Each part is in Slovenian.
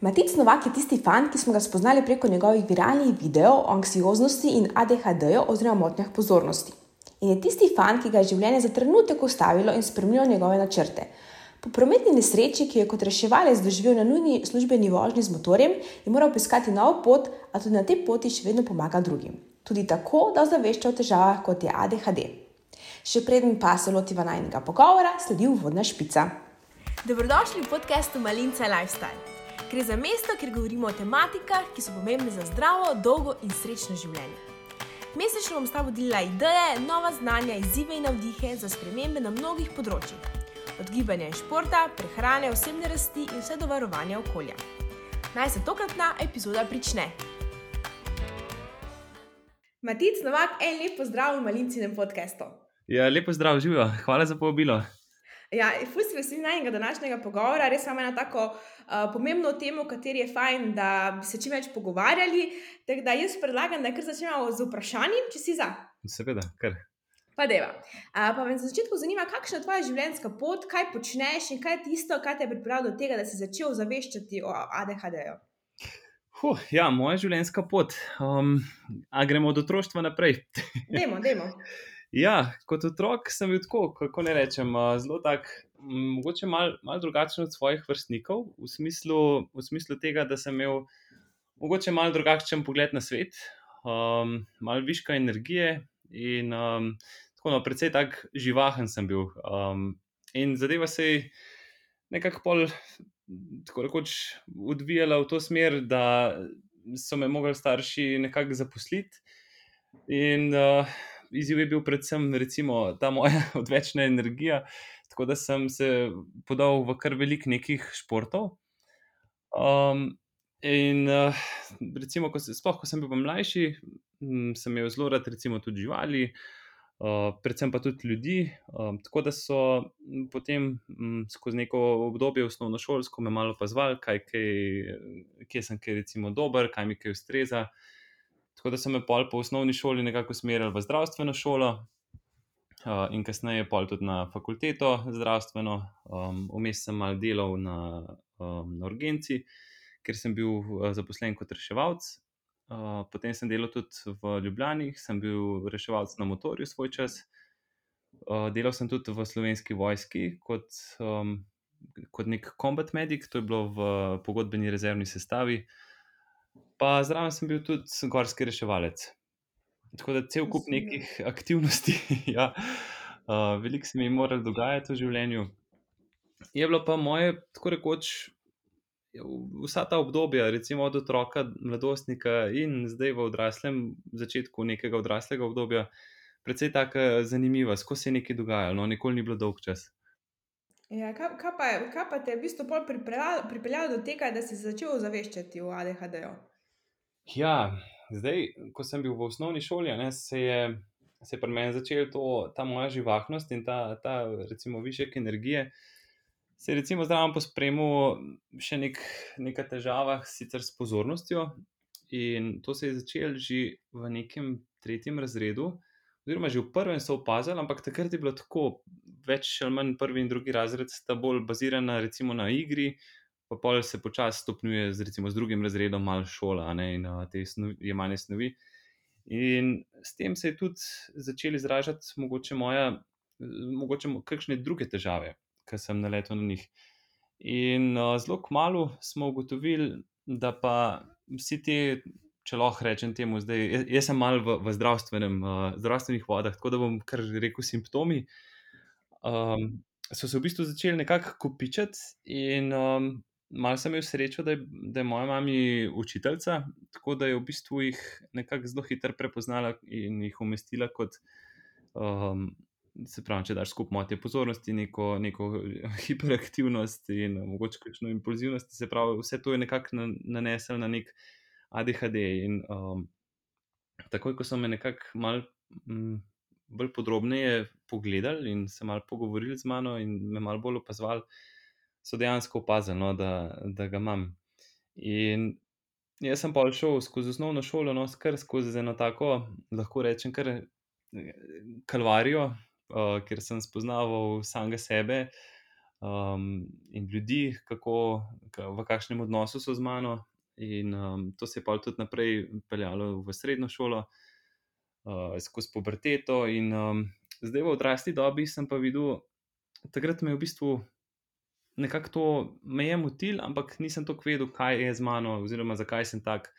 Matic Novak je tisti fan, ki smo ga spoznali preko njegovih viralnih videov o anksioznosti in ADHD-ju oziroma motnjah pozornosti. In je tisti fan, ki ga je življenje za trenutek ustavilo in spremenilo njegove načrte. Po prometni nesreči, ki je kot reševalec doživel na nujni službeni vožnji z motorjem, je moral poiskati novo pot, a tudi na tej poti še vedno pomaga drugim. Tudi tako, da ozavešča o težavah kot je ADHD. Še preden pa se lotiva najnega pogovora, sledi uvodna špica. Dobrodošli v podkastu Malinca Lifestyle. Gre za mesto, kjer govorimo o tematikah, ki so pomembne za zdravo, dolgo in srečno življenje. Mesečno bom s tabo delila ideje, nova znanja, izzive in navdihe za spremembe na mnogih področjih. Od gibanja in športa, prehrane, osebne rasti in vse do varovanja okolja. Naj se tokratna epizoda prične. Matic Novak, en lep pozdrav v malincinem podkastu. Ja, lepo zdrav, živijo. Hvala za povabilo. Ja, fusi veseli najnega današnjega pogovora, res samo ena tako uh, pomembno temo, o kateri je fajn, da bi se čim več pogovarjali. Tako da jaz predlagam, da kar začnemo z vprašanjem, če si za. Seveda, kar. Pa deva. Uh, pa me na začetku zanima, kakšna je tvoja življenjska pot, kaj počneš in kaj je tisto, kar te je pripravilo do tega, da si začel zaveščati o ADHD-ju. Huh, ja, moja življenjska pot. Um, a gremo od otroštva naprej? Demo, demo. Ja, kot otrok sem bil tako, kako ne rečem, zelo tak, mogoče malo mal drugačen od svojih vrstnikov, v smislu, v smislu tega, da sem imel mogoče malo drugačen pogled na svet, um, malo viška energije in um, tako no, precej tak živahen sem bil. Um, in zadeva se je nekako pol. Tako rekoč odvijala v to smer, da so me mogli starši nekako zaposliti. In uh, izziv je bil predvsem recimo, ta moja odvečna energija. Tako da sem se podal v kar velik nekih športov. Um, in uh, recimo, ko, se, spoh, ko sem bil mlajši, m, sem imel zelo rad tudi živali, uh, predvsem pa tudi ljudi. Um, tako da so potem m, skozi neko obdobje osnovnošolsko me malo opazovali, kaj, kaj, kje sem kaj recimo dober, kaj mi kaj ustreza. Tako da sem me pol po osnovni šoli nekako usmeril v zdravstveno šolo, uh, in kasneje pol tudi na fakulteto zdravstveno. Um, vmes sem mal delal na, um, na urgenci, ker sem bil uh, zaposlen kot reševalc. Uh, potem sem delal tudi v Ljubljani, sem bil reševalc na motorju svoj čas. Uh, delal sem tudi v slovenski vojski kot, um, kot nek combat medic, to je bilo v pogodbeni rezervni sestavi. Pa zraven sem bil tudi gorski reševalec. Tako da cel kup nekih aktivnosti, ja, uh, veliko se mi je moralo dogajati v življenju. Je bilo pa moje, tako rekoč, vsa ta obdobja, recimo od otroka, mladostnika in zdaj v odraslem, začetku nekega odraslega obdobja, precej tako zanimiva, skozi se je nekaj dogajalo, no, nikoli ni bilo dolg čas. Ja, kaj, kaj, pa, kaj pa te je v bistvu pripeljalo, pripeljalo do tega, da si začel zaveščati o ADHD-ju? Ja, zdaj, ko sem bil v osnovni šoli, ne, se je, se je pri meni začela ta moja živahnost in ta, ta recimo, višek energije. Se je recimo zraven pospremil še nek, nekaj težav, sicer s pozornostjo. In to se je začelo že v nekem tretjem razredu, oziroma že v prvem so opazili, ampak takrat je bilo tako, več ali manj prvi in drugi razred sta bolj bazirana recimo na igri, pa pol se počasi stopnjuje z, recimo, z drugim razredom, malo šola ne, in uh, te snovi, jemanje snovi. In s tem se je tudi začeli izražati, mogoče moja, mogoče kakšne druge težave, ki sem naletel na njih. In uh, zelo kmalo smo ugotovili, da pa vsi ti, če lahko rečem temu, zdaj, jaz, jaz sem mal v, v zdravstvenem, uh, zdravstvenih vodah, tako da bom kar rekel simptomi. Um, so se v bistvu začeli nekako kopičati, in um, malo sem imel srečo, da je, da je moja mama učiteljica, tako da je v bistvu jih nekako zelo hitro prepoznala in jih umestila kot. Um, se pravi, če daš skupaj motnje pozornosti, neko, neko hiperaktivnost in mogoče kakšno impulzivnost, se pravi, vse to je nekako nanesel na nek ADHD. In um, takoj, ko so me nekako malo mm, bolj podrobneje pogledali in se malo pogovorili z mano in me malo bolj opazovali, so dejansko opazili, no, da, da ga imam. In jaz sem pa šel skozi osnovno šolo, no, skr skozi eno tako, lahko rečem, kar kalvarijo, uh, ker sem spoznaval samega sebe. um, in ljudi, kako, v kakšnem odnosu so z mano. In um, to se je pa tudi naprej peljalo v srednjo šolo, uh, skozi puberteto. In um, zdaj v odrasli dobi sem pa videl, takrat me je v bistvu nekako to me je motil, ampak nisem tako vedel, kaj je z mano, oziroma zakaj sem tak.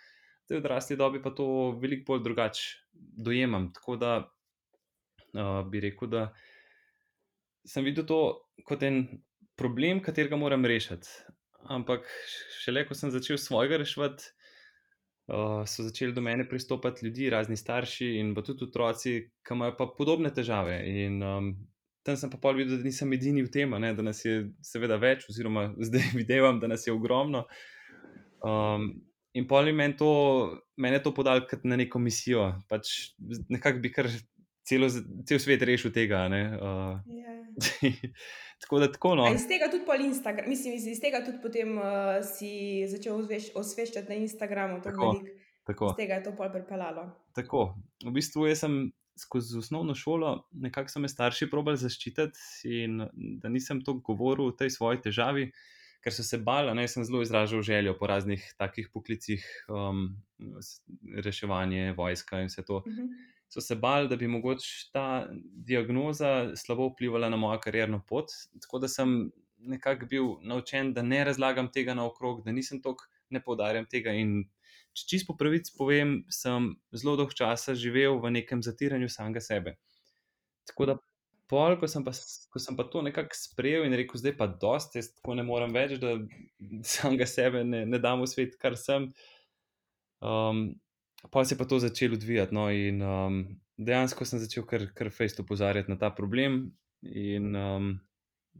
Zdaj v odrasli dobi pa to veliko bolj drugače dojemam. Tako da uh, bi rekel, da sem videl to kot en problem, katerega moram rešiti. Ampak šele, ko sem začel svojega reševati, uh, so začeli do mene pristopati ljudi, razni starši in pa tudi otroci, ki imajo pa podobne težave. In um, tam sem pa pol videl, da nisem edini v tem, ne, da nas je seveda več, oziroma zdaj vidim, da nas je ogromno. Um, in pol je meni to, meni to podal kot na neko misijo. Pač nekako bi kar celo, cel svet rešil tega. Uh, yeah. tako da tako. No. Iz tega tudi pol Instagram, mislim, iz tega tudi potem uh, si začel osveščati na Instagramu. Tako, tako. Z tega je to pol pripeljalo. Tako. V bistvu sem skozi osnovno šolo nekako so me starši probali zaščititi in da nisem to govoril o tej svoji težavi, ker so se bali, da sem zelo izražal željo po raznih takih poklicih, um, reševanje, vojska in vse to. Uh mhm. -huh. So se bali, da bi mogoče ta diagnoza slabo vplivala na mojo karjerno pot. Tako da sem nekako bil naučen, da ne razlagam tega naokrog, da nisem tako, ne poudarjam tega. In če čisto po pravici povem, sem zelo dolgo časa živel v nekem zatiranju samega sebe. Tako da, pol, ko, sem pa, ko sem pa to nekako sprejel in rekel, zdaj pa dosti, jaz tako ne morem več, da samega sebe ne, ne dam v svet, kar sem. Um, pa se je pa to začelo odvijati. No, in um, dejansko sem začel kar, kar fejst opozarjati na ta problem. In um,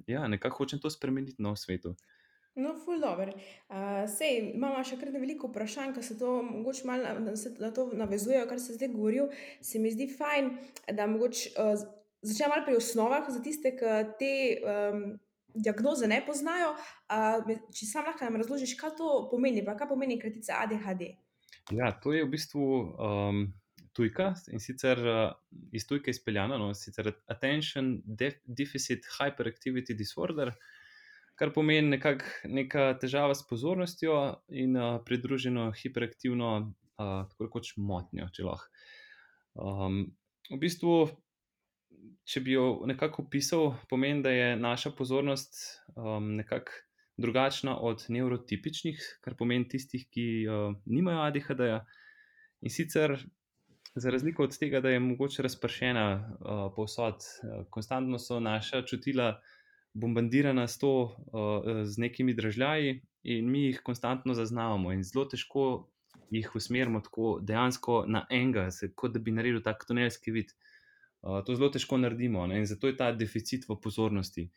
ja, nekako hočem to spremeniti na no, svetu. No, ful dobro. Uh, sej, imamo še kar veliko vprašanj, ki se to mogoče malo na, na to navezujejo, kar se zdaj govori. Se mi zdi fajn, da mogoče uh, začnemo malo pri osnovah za tiste, ki te um, diagnoze ne poznajo. Uh, če sam lahko nam razložiš, kaj to pomeni, pa kaj pomeni kratica ADHD. Ja, to je v bistvu um, tujka in sicer uh, iz tujke izpeljana, no, sicer Attention Deficit Hyperactivity Disorder kar pomeni nekak, neka težava s pozornostjo in uh, pridruženo hiperaktivno, uh, tako rekoč, motnjo, če lahko. Um, v bistvu, če bi jo nekako opisal, pomeni, da je naša pozornost um, nekako drugačna od neurotipičnih, kar pomeni tistih, ki uh, nimajo ADHD-ja. In sicer. Za razliko od tega, da je mogoče razpršena uh, povsod, uh, konstantno so naša čutila uh, bombardirana s, to, uh, z nekimi državljami, in mi jih konstantno zaznavamo, in zelo težko jih usmerimo tako dejansko na enega, kot da bi naredili tak tunelski vid. Uh, to zelo težko naredimo ne? in zato je ta deficit v pozornosti.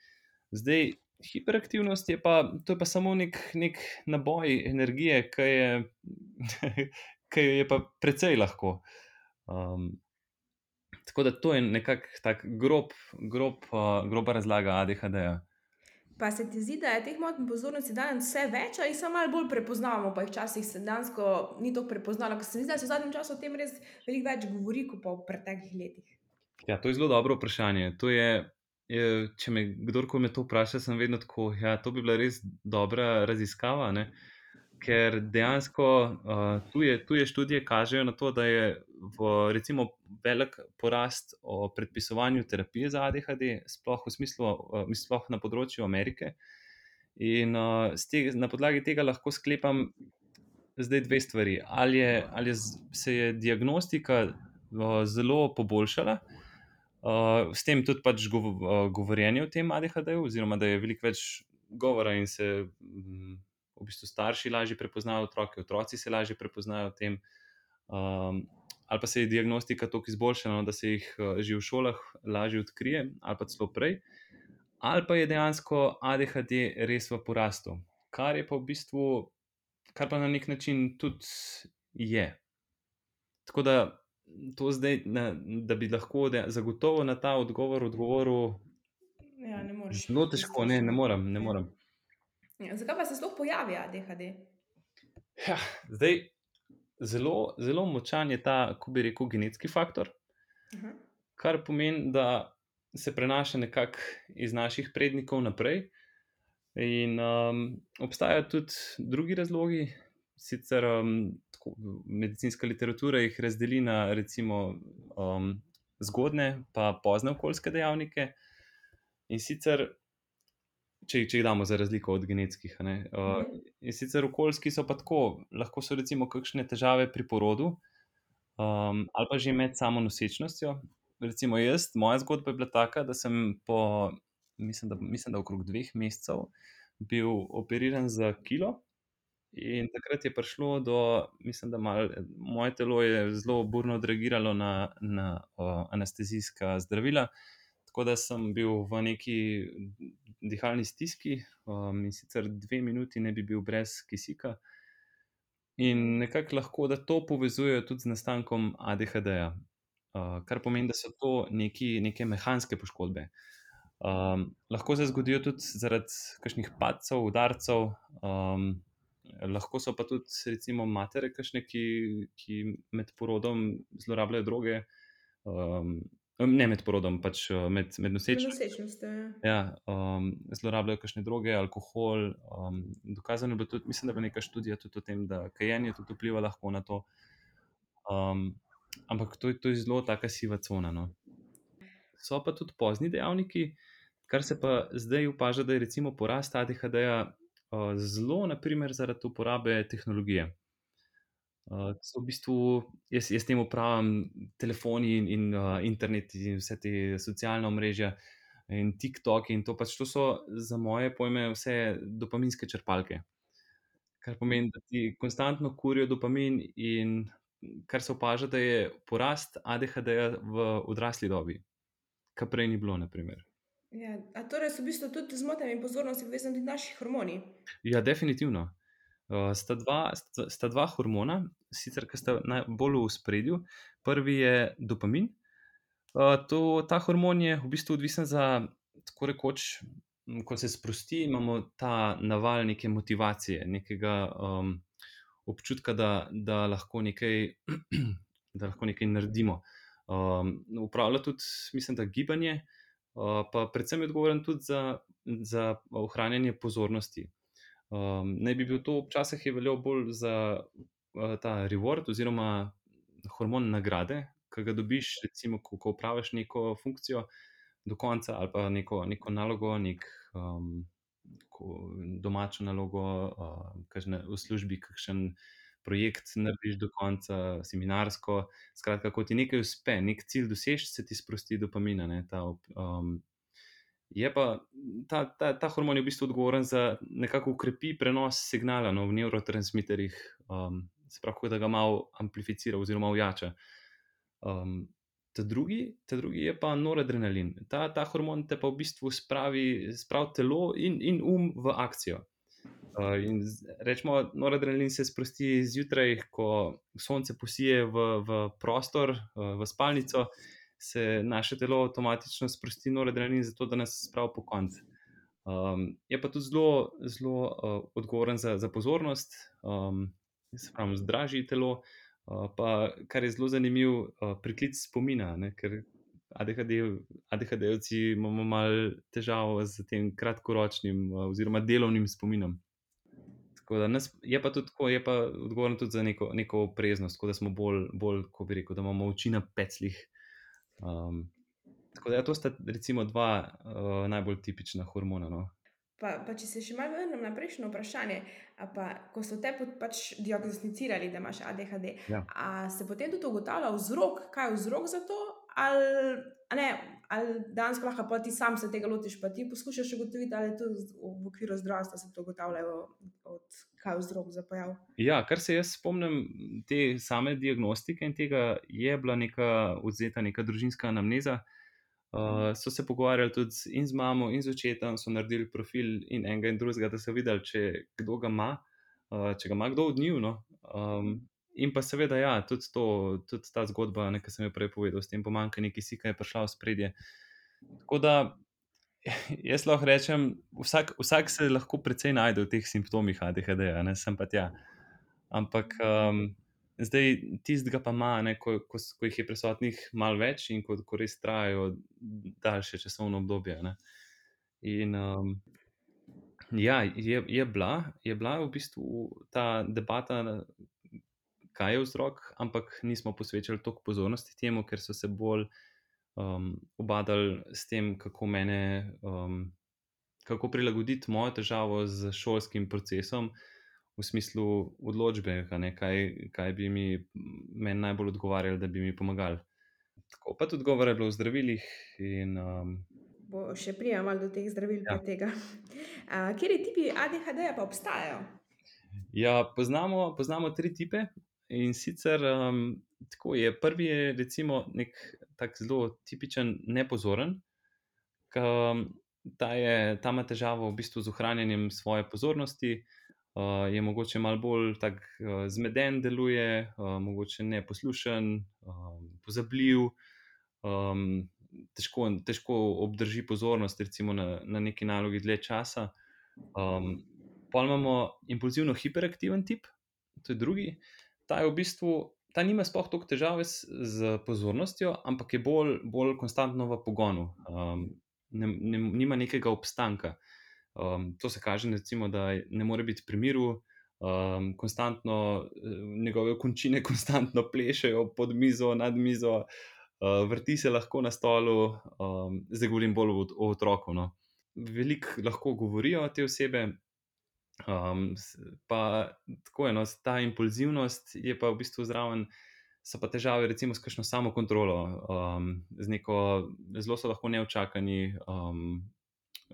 Zdaj, hiperaktivnost je pa, je pa samo nek, nek naboj energije, ki je, ki je pa precej lahko. Um, Tako da to je nekako tako grob, grob, uh, groba razlaga ADHD. -ja. Pa se ti zdi, da je teh motnj pozornosti danes vse več, ali samo malo bolj prepoznavamo, pa jih včasih se dejansko ni tako prepoznalo, ker se mi zdi, da se v zadnjem času o tem res veliko več govori, kot pa v preteklih letih. Ja, to je zelo dobro vprašanje. Je, je, če me kdorkoli me to vpraša, sem vedno tako. Ja, to bi bila res dobra raziskava. Ne? Ker dejansko uh, tuje, tuje študije kažejo na to, da je v, recimo, velik porast o predpisovanju terapije za ADHD, sploh, smislu, uh, sploh na področju Amerike. In uh, te, na podlagi tega lahko sklepam zdaj dve stvari. Ali, je, ali se je diagnostika uh, zelo poboljšala, uh, s tem tudi pač gov, uh, govorjenje o tem ADHD, oziroma da je veliko več govora in se. Um, v bistvu starši lažje prepoznajo otroke, otroci se lažje prepoznajo v tem. Um, ali pa se je diagnostika tako izboljšala, da se jih uh, že v šolah lažje odkrije, ali pa celo prej, ali pa je dejansko ADHD res v porastu, kar je pa v bistvu, kar pa na nek način tudi je. Tako da to zdaj, na, da bi lahko zagotovo na ta odgovor odgovoril. Ja, zelo težko, ne, ne morem. Ne morem. Ja, zakaj pa se sploh pojavi ADHD? Ja, zdaj, zelo, zelo močan je ta, kako bi rekel, genetski faktor, uh -huh. kar pomeni, da se prenaša nekako iz naših prednikov naprej. In um, obstajajo tudi drugi razlogi, sicer um, tako, medicinska literatura jih razdeli na recimo um, zgodne in pozne okoljske dejavnike. In sicer, če, če jih damo za razliko od genetskih. Uh, in sicer okoljski so pa tako, lahko so recimo kakšne težave pri porodu um, ali pa že med samo nosečnostjo. Recimo jaz, moja zgodba je bila taka, da sem po, mislim, da, mislim, da okrog dveh mesecev bil operiran za kilo. In takrat je prišlo do, mislim, da mal, moje telo je zelo burno odreagiralo na, na uh, anestezijska zdravila. Tako da sem bil v neki dihalni stiski, um, in sicer dve minuti ne bi bil brez kisika. In nekako lahko da to povezujejo tudi z nastankom ADHD-ja, uh, kar pomeni, da so to neki, neke mehanske poškodbe. Um, lahko se zgodijo tudi zaradi kakšnih padcev, udarcev, um, lahko so pa tudi, recimo, matere, kašne, ki, ki med porodom zlorabljajo droge. Um, ne med porodom, pač med, med nosečnostjo. Ja, um, zlorabljajo kakšne droge, alkohol. Um, dokazano je bilo tudi, mislim, da je neka študija tudi o tem, da kajenje tudi vpliva lahko na to. Um, ampak to, to je zelo taka siva cona. No. So pa tudi pozni dejavniki, kar se pa zdaj upaža, da je recimo porast ADHD-ja uh, zelo, naprimer, zaradi uporabe tehnologije. Uh, so v bistvu, jaz, jaz temu pravim, telefoni in, in uh, internet, in vse te socialne mreže, in TikTok. In to, pač, to so za moje pojme vse dopaminske črpalke. Kar pomeni, da ti konstantno kurijo dopamin, in kar se opaža, da je porast ADHD-ja v odrasli dobi, kar prej ni bilo. Naprimer. Ja, torej so v bistvu tudi z motnjami pozornosti povezani tudi naši hormoni? Ja, definitivno. Uh, sta, dva, sta, sta dva hormona, sicer ki sta bolj v spredju. Prvi je dopamin. Uh, to, ta hormon je v bistvu odvisen za tako rekoč, ko se sprosti, imamo ta naval neke motivacije, nekega um, občutka, da, da, lahko nekaj, da lahko nekaj naredimo. Um, upravlja tudi, mislim, da gibanje, uh, pa predvsem je odgovoren tudi za, za ohranjanje pozornosti. Um, naj bi bil to včasih veljal bolj za uh, ta reward oziroma hormon nagrade, ki ga dobiš, recimo, ko, ko upraviš neko funkcijo do konca ali pa neko, neko nalogo, nek, um, domačo nalogo, uh, kažne, v službi, kakšen projekt narediš do konca, seminarsko. Skratka, ko ti nekaj uspe, nek cilj dosežeš, se ti sprosti dopamina. Ne, ta, um, Je pa ta, ta, ta hormon v bistvu odgovoren za nekako ukrepi prenos signala no, v neurotransmiterjih, um, spravo, da ga malo amplificira oziroma ujača. Um, ta, drugi, ta drugi je pa noradrenalin. Ta, ta hormon te pa v bistvu spravi, spravi telo in, in um v akcijo. Uh, rečemo, noradrenalin se sprosti zjutraj, ko sonce posije v, v prostor, uh, v spalnico se naše telo avtomatično sprosti noradrenalin, zato da nas spravi po koncu. Um, je pa tudi zelo, zelo uh, odgovoren za, za pozornost, um, se pravi, zdraži telo. Uh, pa, kar je zelo zanimiv, uh, priklic spomina, ne? ker ADHD-jevci imamo malo težav z tem kratkoročnim uh, oziroma delovnim spominom. Nas, je pa tudi tako, je pa odgovoren tudi za neko, neko preznost, da smo bolj, bolj, ko bi rekel, da imamo oči na peclih. Um, tako da, ja, to sta recimo dva uh, najbolj tipična hormona. No. Pa, pa če se še malo vrnem na prejšnjo vprašanje, pa, ko so te pač diagnosticirali, da imaš ADHD, ja. se potem tudi ugotavlja vzrok, kaj je vzrok za to, ali, ne, ali danes lahko pa ti sam se tega lotiš, pa ti poskušaš ugotoviti, ali je to v okviru zdravstva se to ugotavljajo, kaj je vzrok za pojav. Ja, kar se jaz spomnim te same diagnostike in tega je bila neka odzeta neka družinska anamneza. Uh, so se pogovarjali tudi in z mamo, in z očetom, so naredili profil in enega in drugega, da so videli, če kdo ga ima, uh, če ga ima kdo od njih. No? Um, in pa seveda, ja, tudi, to, tudi ta zgodba, ki sem jo prej povedal, s tem pomankanjem kisika je prišla v spredje. Tako da jaz lahko rečem, vsak, vsak se lahko precej najde v teh simptomih ADHD, ne sem pa tja. Ampak. Um, Zdaj, tistega pa ima, ko, ko, ko jih je prisotnih malo več in ko, ko res trajajo daljše časovno obdobje. Ne. In um, Ja, je, je, bila, je bila v bistvu ta debata, kaj je vzrok, ampak nismo posvečali toliko pozornosti temu, ker so se bolj um, obadali s tem, kako mene, um, kako prilagoditi mojo težavo z šolskim procesom. V smislu odločbe, kaj, kaj bi mi meni najbolj odgovarjalo, da bi mi pomagali. Tako pa tudi govore je bilo o zdravilih. In, um, bo še prijemalo do teh zdravil. Ja. Kje ti tipi ADHD-ja pa obstajajo? Ja, poznamo, poznamo tri tipe. In sicer um, tako je prvi, je recimo nek tak zelo tipičen nepozoren, ki um, ta, ima težavo v bistvu z ohranjanjem svoje pozornosti, uh, je mogoče malo bolj tak, uh, zmeden, deluje, uh, mogoče neposlušen, um, pozabljiv. Um, težko, težko obdrži pozornost, recimo na, na neki nalogi dlje časa. Um, pa imamo impulzivno hiperaktiven tip, to je drugi. Ta je v bistvu. Ta nima sploh toliko težav z pozornostjo, ampak je bolj, bolj konstantno v pogonu, um, ne, ne, nima nekega obstanka. Um, to se kaže, recimo, da ne more biti pri miru, um, konstantno, njegove končine konstantno plešajo pod mizo, nad mizo, uh, vrti se lahko na stolu, um, zdaj govorim bolj o, o otroku. No. Veliko lahko govorijo te osebe, um, pa tako je, no, ta impulzivnost je pa v bistvu zraven. So pa težave, recimo, s kakšno samo kontrolo, um, z neko zelo so lahko neočakani, um,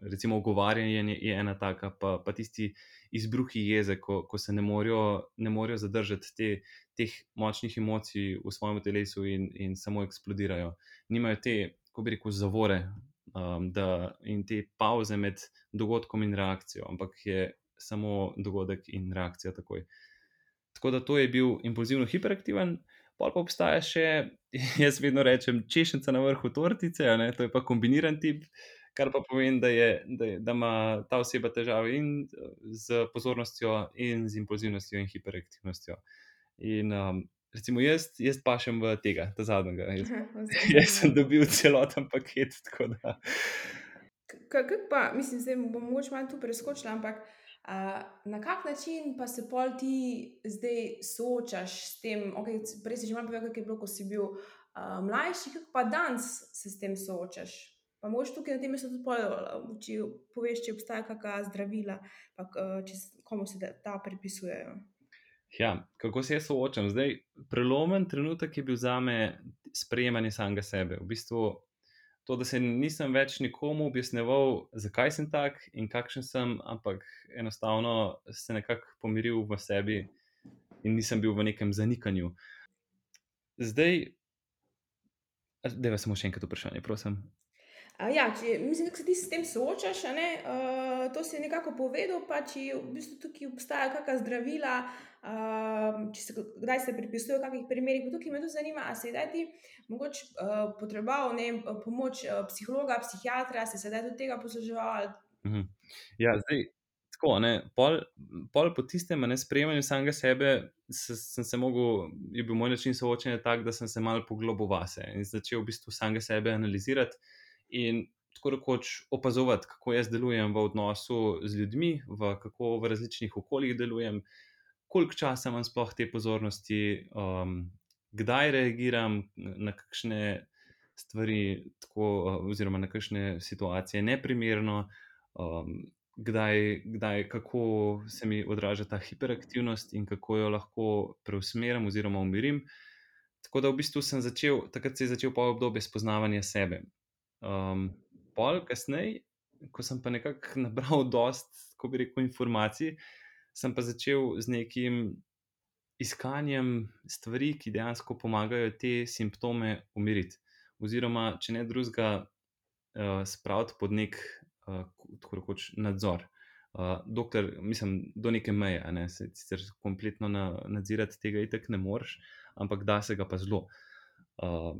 recimo, ogovarjanje je ena taka, pa, pa tisti izbruhi jeze, ko, ko se ne morejo, ne morejo zadržati te, teh močnih emocij v svojem telesu in, in samo eksplodirajo. Nimajo te, kako bi rekel, zavore um, da, in te pauze med dogodkom in reakcijo, ampak je samo dogodek in reakcija takoj. Tako da to je bil impulzivno hiperaktiven. Pa pa obstaja še, jaz vedno rečem, češenca na vrhu tortice, to je pa kombiniran tip, kar pa pomeni, da, je, da, je, da ima ta oseba težave in z pozornostjo, in z impulzivnostjo, in hiperaktivnostjo. In um, recimo jaz, jaz pašem v tega, ta zadnjega. Jaz, jaz sem dobil celoten paket. Kaj pa, mislim, da bom mogoče malo tu preskočila, ampak. Uh, na kak način pa se pol ti zdaj soočaš s tem? Okay, prej si že malo povedal, kako je bilo, ko si bil uh, mlajši, kako pa danes se s tem soočaš? Pa moš tukaj na tem mestu tudi če poveš, če obstaja kakšna zdravila, pa če komu se ta pripisujejo. Ja, kako se jaz soočam? Zdaj, prelomen trenutek je bil za me sprejemanje samega sebe. V bistvu to, da se nisem več nikomu objasneval, zakaj sem tak in kakšen sem, ampak enostavno se nekako pomiril v sebi in nisem bil v nekem zanikanju. Zdaj, da vas samo še enkrat vprašanje, prosim. Ja, če, mislim, da se ti s tem soočaš, uh, to si nekako povedal. Pa če v bistvu tukaj obstajajo kakšna zdravila, uh, se, kdaj se pripisujejo, v kakšnih primerih. Tukaj me tudi zanima, ali se je ti mogoče uh, potreboval ne, pomoč uh, psihologa, psihiatra, se je sedaj tudi tega posluževal. Mhm. Ja, zdaj. Tako, pol, pol po tistem nesprejemanju samega sebe se, sem se mogel, je bil moj način soočanja tak, da sem se malo poglobil vase in začel v bistvu samega sebe analizirati in tako rekoč opazovati, kako jaz delujem v odnosu z ljudmi, v kako v različnih okoljih delujem, koliko časa imam sploh te pozornosti, um, kdaj reagiram na kakšne stvari, tako, oziroma na kakšne situacije neprimerno. Um, Kdaj, kdaj, kako se mi odraža ta hiperaktivnost in kako jo lahko preusmerim oziroma umirim. Tako da v bistvu sem začel, takrat se je začel pa obdobje spoznavanja sebe. Um, pol kasneje, ko sem pa nekako nabral dost, ko bi rekel, informacij, sem pa začel z nekim iskanjem stvari, ki dejansko pomagajo te simptome umiriti. Oziroma, če ne drugega, uh, spraviti pod nek uh, rekoč, nadzor. Uh, dokler, mislim, do neke meje, ne, se sicer kompletno na, nadzirati tega, itek ne moreš, ampak da se ga pa zelo. Uh,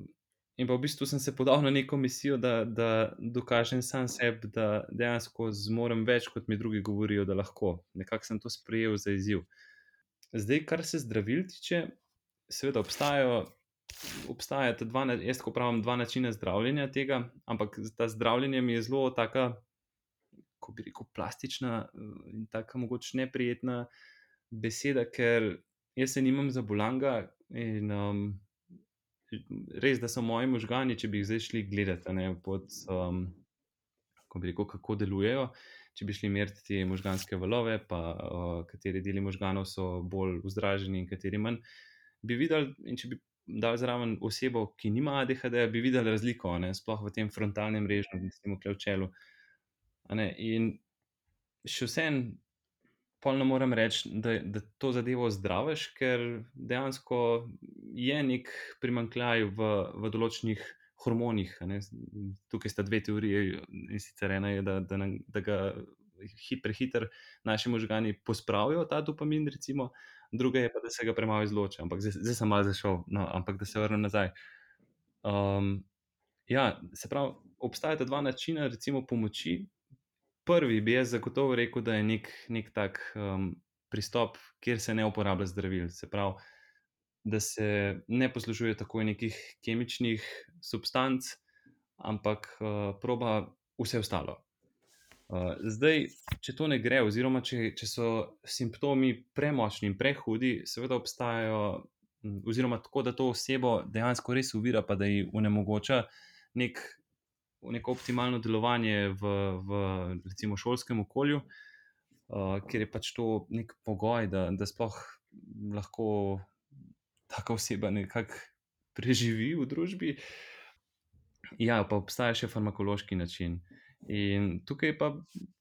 In pa v bistvu sem se podal na neko misijo, da, da dokažem sam sebi, da dejansko zmorem več, kot mi drugi govorijo, da lahko. Nekako sem to sprejel za izziv. Zdaj, kar se zdravil tiče, seveda obstajajo. Obstajata dva, jaz tako pravim, dva načina zdravljenja tega, ampak ta zdravljenje mi je zelo tako ko bi rekel, plastična in tako mogoče neprijetna beseda, ker jaz se nimam za bolanga in um, res, da so moji možgani, če bi jih zdaj šli gledati, ne, pod, um, ko bi rekel, kako delujejo. Če bi šli meriti te možganske valove, pa uh, kateri deli možganov so bolj vzdraženi in kateri manj, bi videli, in če bi dal zraven osebo, ki nima ADHD, bi videli razliko, ne, sploh v tem frontalnem režu, ki smo tukaj v čelu. In še vsem, pa ne morem reči, da, da to zadevo zdraviš, ker dejansko je nek primankljaj v, v določenih hormonih. Tukaj sta dve teoriji. In sicer ena je, da, da, da ga prehiter naši možgani pospravijo ta dopamin, recimo, druga je pa, da se ga premalo izloča. Ampak zdaj, zdaj sem malo zašel, no, ampak da se vrnem nazaj. Um, ja, se pravi, obstajata dva načina, recimo, pomoči, prvi bi jaz zagotovo rekel, da je nek, nek tak um, pristop, kjer se ne uporablja zdravil. Se pravi, da se ne poslužuje tako nekih kemičnih substanc, ampak uh, proba vse ostalo. Uh, zdaj, če to ne gre, oziroma če, če so simptomi premočni in prehudi, seveda obstajajo, oziroma tako, da to osebo dejansko res uvira, pa da ji onemogoča nek neko optimalno delovanje v, v recimo, šolskem okolju, uh, ker je pač to nek pogoj, da, da sploh lahko taka oseba nekako preživi v družbi. Ja, pa obstaja še farmakološki način. In tukaj pa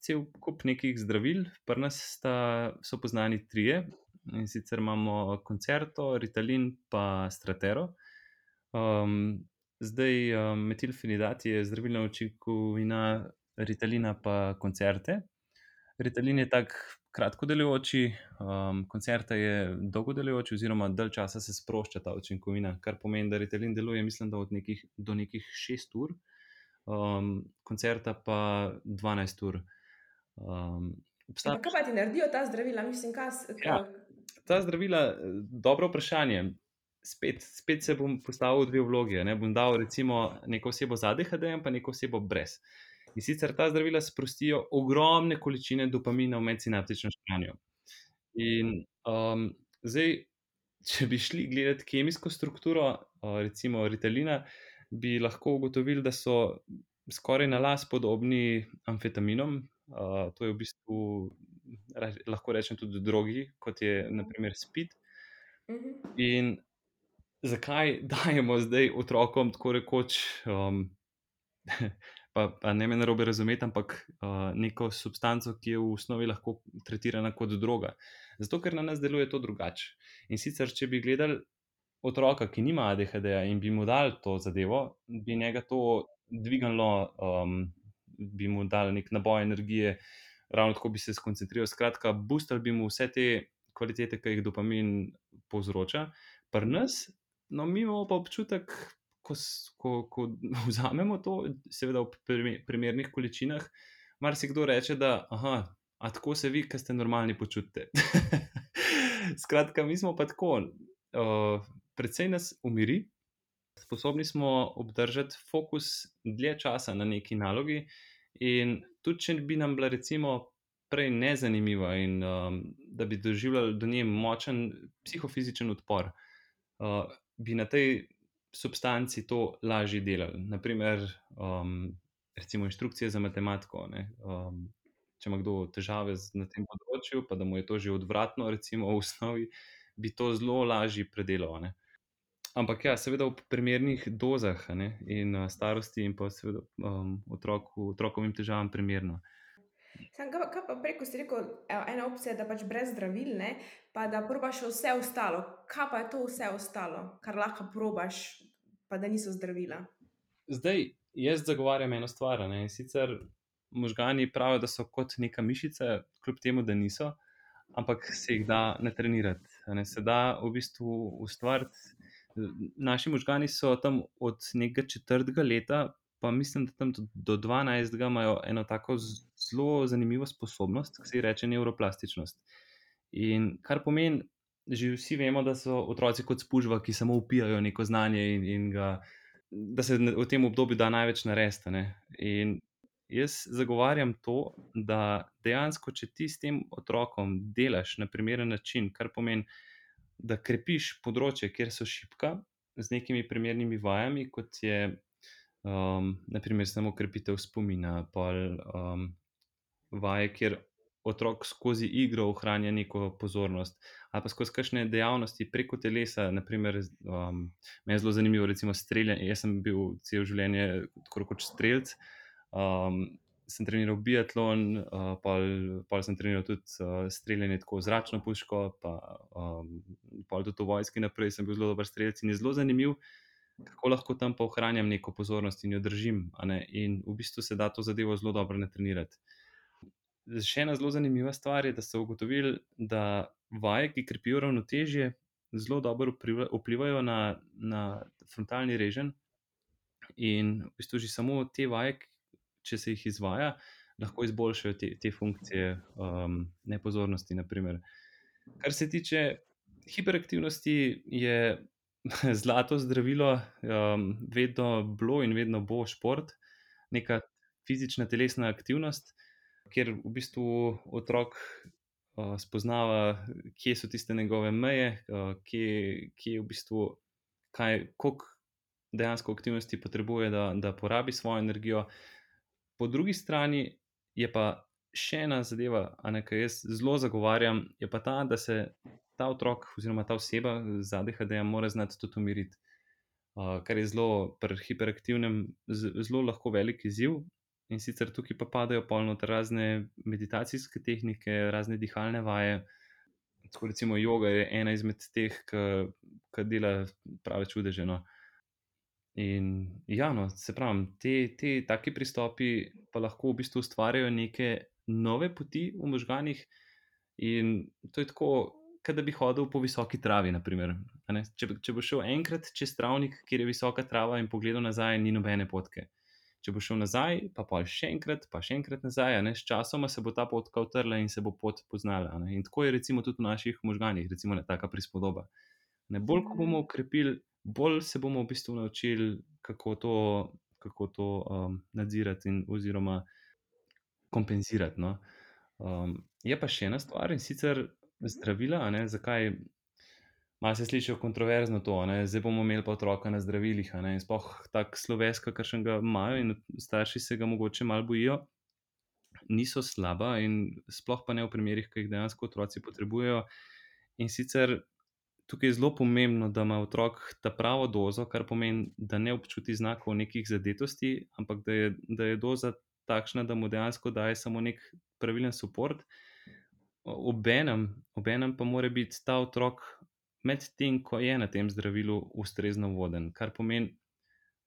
cel kup nekih zdravil, pri nas sta, so poznani trije. In sicer imamo koncerto, Ritalin, pa Stratero. Um, Zdaj, um, metilfenidat je zdravilna učinkovina Ritalina, pa koncerte. Ritalin je tako kratko delujoči, um, koncerta je dolgo delujoči, oziroma dalj časa se sprošča ta učinkovina, kar pomeni, da Ritalin deluje, mislim, da od nekih do nekih 6 ur, um, koncerta pa 12 ur. Um, obstaja... Kaj pa ti naredijo ta zdravila? Mislim, kas, kaj... ja, ta zdravila, dobro vprašanje spet, spet se bom postavil v dve vlogi. Ne? Bom dal recimo neko osebo z ADHD in pa neko osebo brez. In sicer ta zdravila sprostijo ogromne količine dopamina v medsinaptično škranjo. In um, zdaj, če bi šli gledati kemijsko strukturo, uh, recimo Ritalina, bi lahko ugotovili, da so skoraj na las podobni amfetaminom. Uh, to je v bistvu, lahko rečem, tudi drugi, kot je naprimer spid. Mhm. In zakaj dajemo zdaj otrokom tako rekoč, um, pa, pa ne me na robe razumeti, ampak uh, neko substanco, ki je v osnovi lahko tretirana kot droga. Zato, ker na nas deluje to drugače. In sicer, če bi gledali otroka, ki nima ADHD in bi mu dali to zadevo, bi njega to dvignilo, um, bi mu dali nek naboj energije, ravno tako bi se skoncentriral. Skratka, boostali bi mu vse te kvalitete, ki jih dopamin povzroča. Pri nas No, mi imamo pa občutek, ko, ko, ko vzamemo to, seveda v primernih količinah, marsikdo reče, da aha, tako se vi, ki ste normalni, počutite. Skratka, mi smo pa tako, uh, predvsej nas umiri, sposobni smo obdržati fokus dlje časa na neki nalogi. In tudi, če bi nam bila, recimo, prej nezanimiva in um, da bi doživljali do nje močen psihofizičen odpor. Uh, bi na tej substanci to lažje delali. Naprimer, um, recimo inštrukcije za matematiko. Um, če ima kdo težave na tem področju, pa da mu je to že odvratno, recimo v osnovi, bi to zelo lažje predelal. Ne? Ampak ja, seveda v primernih dozah ne? in uh, starosti, in pa seveda um, otroku, otrokovim težavam, primerno. Sam, kaj, kaj pa preko si rekel, evo, ena opcija je, da pač brez zdravil, ne, pa da probaš vse ostalo. Kaj pa je to vse ostalo, kar lahko probaš, pa da niso zdravila? Zdaj, jaz zagovarjam eno stvar. Ne, sicer možgani pravijo, da so kot neka mišica, kljub temu, da niso, ampak se jih da ne trenirati. Se da v bistvu ustvariti. Naši možgani so tam od nekega četrtega leta pa mislim, da tam do 12. imajo eno tako zelo zanimivo sposobnost, ki se ji reče neuroplastičnost. In kar pomeni, že vsi vemo, da so otroci kot spužva, ki samo upijajo neko znanje in, in ga, da se v tem obdobju da največ narediti. In jaz zagovarjam to, da dejansko, če ti s tem otrokom delaš na primeren način, kar pomeni, da krepiš področje, kjer so šipka, z nekimi primernimi vajami, kot je um, naprimer samo krepitev spomina, pa um, vaje, kjer otrok skozi igro ohranja neko pozornost, ali pa skozi kakšne dejavnosti preko telesa. Naprimer, um, meni je zelo zanimivo, recimo, streljanje. Jaz sem bil cel življenje kot streljc. Um, sem treniral biatlon, uh, pa sem treniral tudi uh, streljanje tako zračno puško, pa um, tudi v vojski naprej sem bil zelo dober streljec in je zelo zanimiv. Kako lahko tam pa ohranjam neko pozornost in jo držim, in v bistvu se da to zadevo zelo dobro natrenirati. Še ena zelo zanimiva stvar je, da so ugotovili, da vaje, ki krepijo ravnotežje, zelo dobro vplivajo na, na frontalni režen. In v bistvu že samo te vaje, če se jih izvaja, lahko izboljšajo te, te funkcije um, nepozornosti. Naprimer. Kar se tiče hiperaktivnosti, je zlato zdravilo, um, vedno bilo in vedno bo šport, neka fizična telesna aktivnost kjer v bistvu otrok uh, spoznava, kje so tiste njegove meje, uh, kje, kje je v bistvu, kaj, koliko dejansko aktivnosti potrebuje, da, da porabi svojo energijo. Po drugi strani je pa še ena zadeva, ki jo jaz zelo zagovarjam, je pa ta, da se ta otrok oziroma ta oseba z ADHD-jem mora znati tudi umiriti. Uh, kar je zelo pri hiperaktivnem, zelo lahko velik izziv, In sicer tukaj pa padajo polno razne meditacijske tehnike, razne dihalne vaje. Tako recimo yoga je ena izmed teh, ki dela prave čudeže. No. In ja, no, se pravi, te, te taki pristopi pa lahko v bistvu ustvarjajo neke nove poti v možganjih. In to je tako, kot da bi hodil po visoki travi. Če, če bo šel enkrat čez travnik, kjer je visoka trava, in pogledal nazaj, ni nobene potke če bo šel nazaj, pa pa še enkrat, pa še enkrat nazaj, ne, s časoma se bo ta pot kautrla in se bo pot poznala. Ne. In tako je recimo tudi v naših možganjih, recimo ne, taka prispodoba. Ne, bolj ko bomo ukrepili, bolj se bomo v bistvu naučili, kako to, kako to um, nadzirati in oziroma kompenzirati. No. Um, je pa še ena stvar in sicer zdravila, ne, zakaj Malo se sliši kontroverzno to, ne? zdaj bomo imeli pa otroka na zdravilih. Sploh tako sloves, kakšen ga imajo in starši se ga mogoče malo bojijo, niso slaba in sploh pa ne v primerih, ki jih dejansko otroci potrebujejo. In sicer tukaj je zelo pomembno, da ima otrok ta pravo dozo, kar pomeni, da ne občuti znakov nekih zadetosti, ampak da je, da je doza takšna, da mu dejansko daje samo nek pravilen podpor. Obenem, obenem pa mora biti ta otrok medtem ko je na tem zdravilu ustrezno voden. Kar pomeni,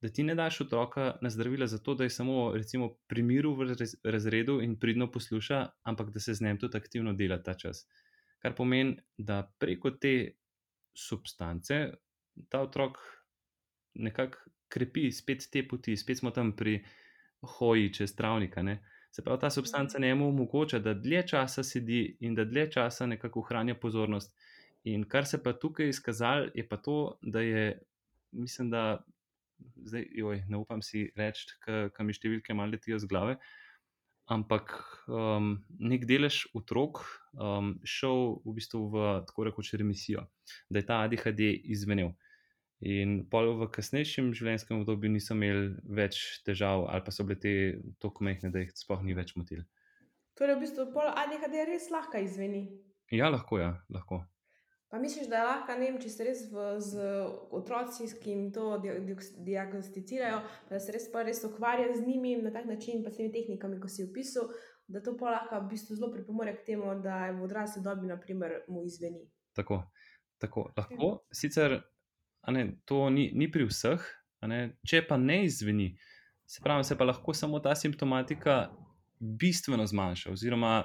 da ti ne daš otroka na zdravila zato, da je samo recimo, pri miru v razredu in pridno posluša, ampak da se z njim tudi aktivno dela ta čas. Kar pomeni, da preko te substance ta otrok nekako krepi spet te poti, spet smo tam pri hoji čez travnika. Ne? Se pravi, ta substanca njemu omogoča, da dlje časa sedi in da dlje časa nekako ohranja pozornost. In kar se pa tukaj izkazalo, je pa to, da je, mislim, da zdaj, joj, ne upam si reči, kam mi številke malo letijo z glave. Ampak um, nek delež otrok um, šel v bistvu v tako rekoč remisijo, da je ta ADHD izvenel. In pol v kasnejšem življenjskem obdobju niso imeli več težav, ali pa so bile te tako mehne, da jih sploh ni več motil. Torej, v bistvu pol ADHD res lahko izveni. Ja, lahko, ja, lahko. Pa misliš, da je lahko, ne vem, če se res v, z otroci, ki jim to diagnosticirajo, da se res pa res ukvarja z njimi na tak način, pa s temi tehnikami, ko si opisal, da to pa lahko v bistvu zelo pripomore k temu, da je v odrasli dobi, naprimer, mu izveni. Tako, tako. lahko. Sicer ne, to ni, ni pri vseh, če pa ne izveni, se pravi, se pa lahko samo ta simptomatika bistveno zmanjša. Oziroma,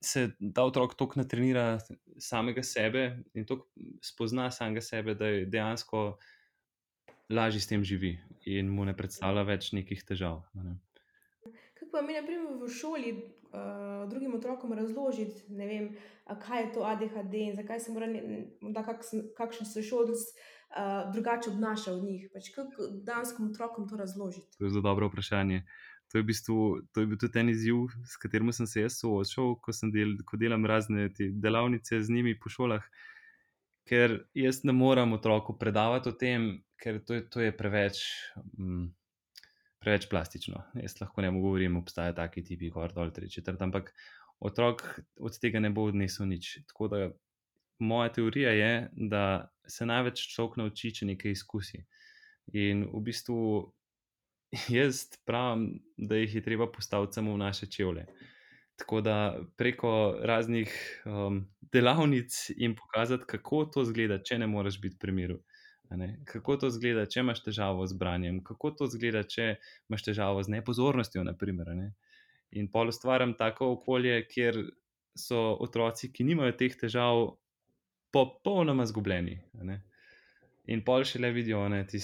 se ta otrok tako natrenira samega sebe in tako spozna samega sebe, da je dejansko lažje s tem živi in mu ne predstavlja več nekih težav. Ne. Kako pa mi, na primer, v šoli uh, drugim otrokom razložiti, vem, kaj je to ADHD in zakaj se mora, da kak, kakšen se šolc uh, drugače obnaša od njih. Pač kako danskim otrokom to razložiti? To je zelo dobro vprašanje. to je, v bistvu, to je bil tudi en izziv, s katerim sem se jaz soočal, ko, del, ko delam razne delavnice z njimi po šolah. Ker jaz ne morem otroku predavati o tem, ker to je, to je preveč, um, preveč plastično. Jaz lahko ne govorim, obstajajo taki tipi, kot je tri četrt, ampak otrok od tega ne bo odnesel nič. Tako da moja teorija je, da se največ človek nauči, če nekaj izkusi. In v bistvu jaz pravim, da jih je treba postaviti samo v naše čevlje. Tako da preko raznih um, delavnic jim pokazati, kako to zgleda, če ne moreš biti pri miru. Kako to zgleda, če imaš težavo z branjem, kako to zgleda, če imaš težavo z nepozornostjo. Naprimer, ne? In pol ustvarjam tako okolje, kjer so otroci, ki nimajo teh težav, popolnoma zgubljeni. In pol še le vidijo, da je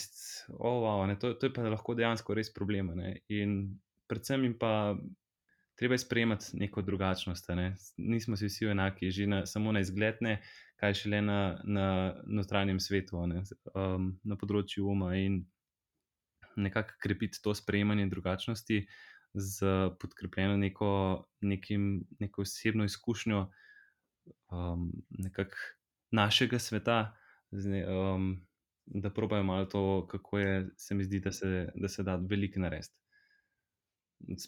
oh, wow, to, to je pa lahko dejansko res problem. Ne? In predvsem jim pa treba sprejemati neko drugačnost. Ne? Nismo si vsi enaki, že na, samo na izgled, ne? kaj še le na, na notranjem svetu, um, na področju uma in nekako krepiti to sprejemanje drugačnosti z podkrepljeno neko, nekim, neko osebno izkušnjo um, našega sveta. Zdaj, um, da probajo malo to, kako je, se mi zdi, da se da, se da veliko narediti.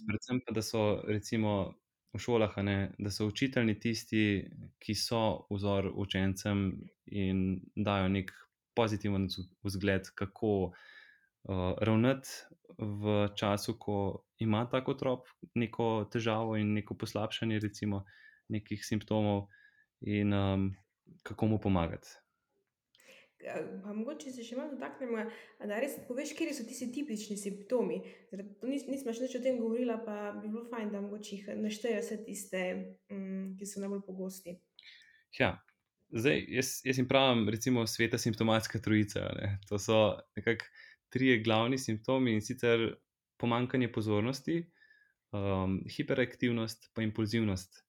Predvsem pa, da so recimo v šolah, ne, da so učitelji tisti, ki so vzor učencem in dajo nek pozitiven vzgled, kako uh, ravnati v času, ko ima tako otrok neko težavo in neko poslabšanje, recimo, nekih simptomov, in um, kako mu pomagati. Pa mogoče se še malo dotaknemo, da res poveš, kje so ti tipični simptomi. Nis, nismo še več o tem govorili, pa bi bilo fajn, da mogoče jih naštejejo vse tiste, um, ki so najbolj pogosti. Ja, zdaj jaz, jaz jim pravim, recimo, sveta simptomatska trojica. Ne? To so nekako tri glavni simptomi in sicer pomankanje pozornosti, um, hiperaktivnost in impulzivnost.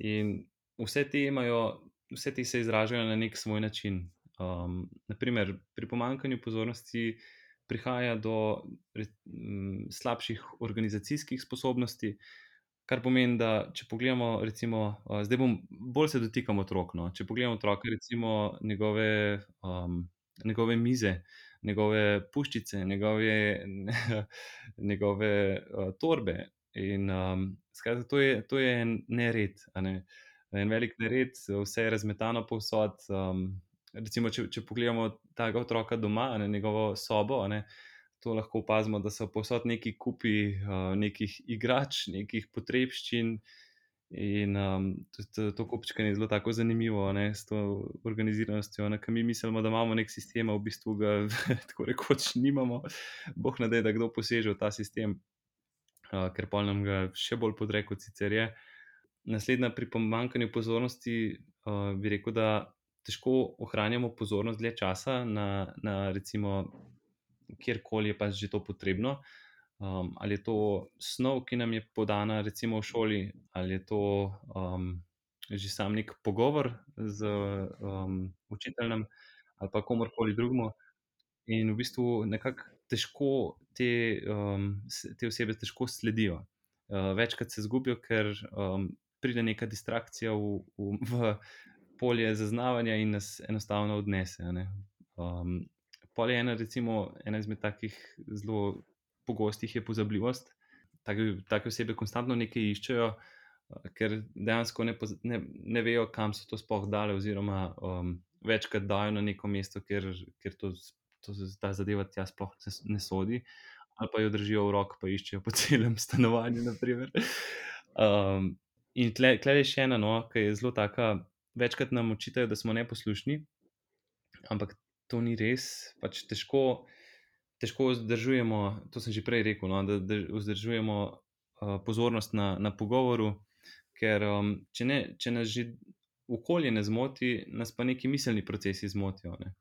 In vse te imajo, vse te se izražajo na nek svoj način. Um, naprimer, pri pomankanju pozornosti prihaja do re, m, slabših organizacijskih sposobnosti, kar pomeni, da če pogledamo, recimo, uh, zdaj bom bolj se dotikam otrok. No? Če pogledamo otroke, recimo njegove, um, njegove mize, njegove puščice, njegove, njegove uh, torbe. In um, skratka, to, je, to je nered. Ne? En velik nered, vse je razmetano povsod, um, recimo, če, če pogledamo tega otroka doma, ne, njegovo sobo, ne, to lahko opazimo, da so posod neki kupi uh, nekih igrač, nekih potrebščin. In um, to, to kupčkanje je zelo tako zanimivo, ne, s to organiziranostjo. Ne, mi mislimo, da imamo nek sistem, v bistvu ga tako rekoč nimamo. Bog ne da, da kdo poseže v ta sistem, uh, ker pa nam ga še bolj podreko, sicer je. Naslednja pri pomankanju pozornosti uh, bi rekel, da težko ohranjamo pozornost dlje časa na, na recimo, kjerkoli je pač že to potrebno. Um, ali je to snov, ki nam je podana, recimo v šoli, ali je to um, že sam nek pogovor z um, učiteljem ali pa komorkoli drugemu. In v bistvu nekako težko te, um, te osebe težko sledijo. Uh, večkrat se zgubijo, ker um, pride neka distrakcija v, v, v polje zaznavanja in nas enostavno odnese. Um, polje ena, recimo, ena izmed takih zelo pogostih je pozabljivost. Take osebe konstantno nekaj iščejo, uh, ker dejansko ne, ne, ne vejo, kam so to sploh dale, oziroma um, večkrat dajo na neko mesto, ker, ker to, to, ta zadeva tja sploh ne, ne sodi, ali pa jo držijo v roki, pa iščejo po celem stanovanju. Um, in tle, tle je še ena, no, ki je zelo taka večkrat nam očitajo, da smo neposlušni, ampak to ni res. Pač težko, težko vzdržujemo, to sem že prej rekel, no, da, da vzdržujemo uh, pozornost na, na pogovoru, ker um, če, ne, če nas že okolje ne zmoti, nas pa neki miselni procesi zmotijo. Ne.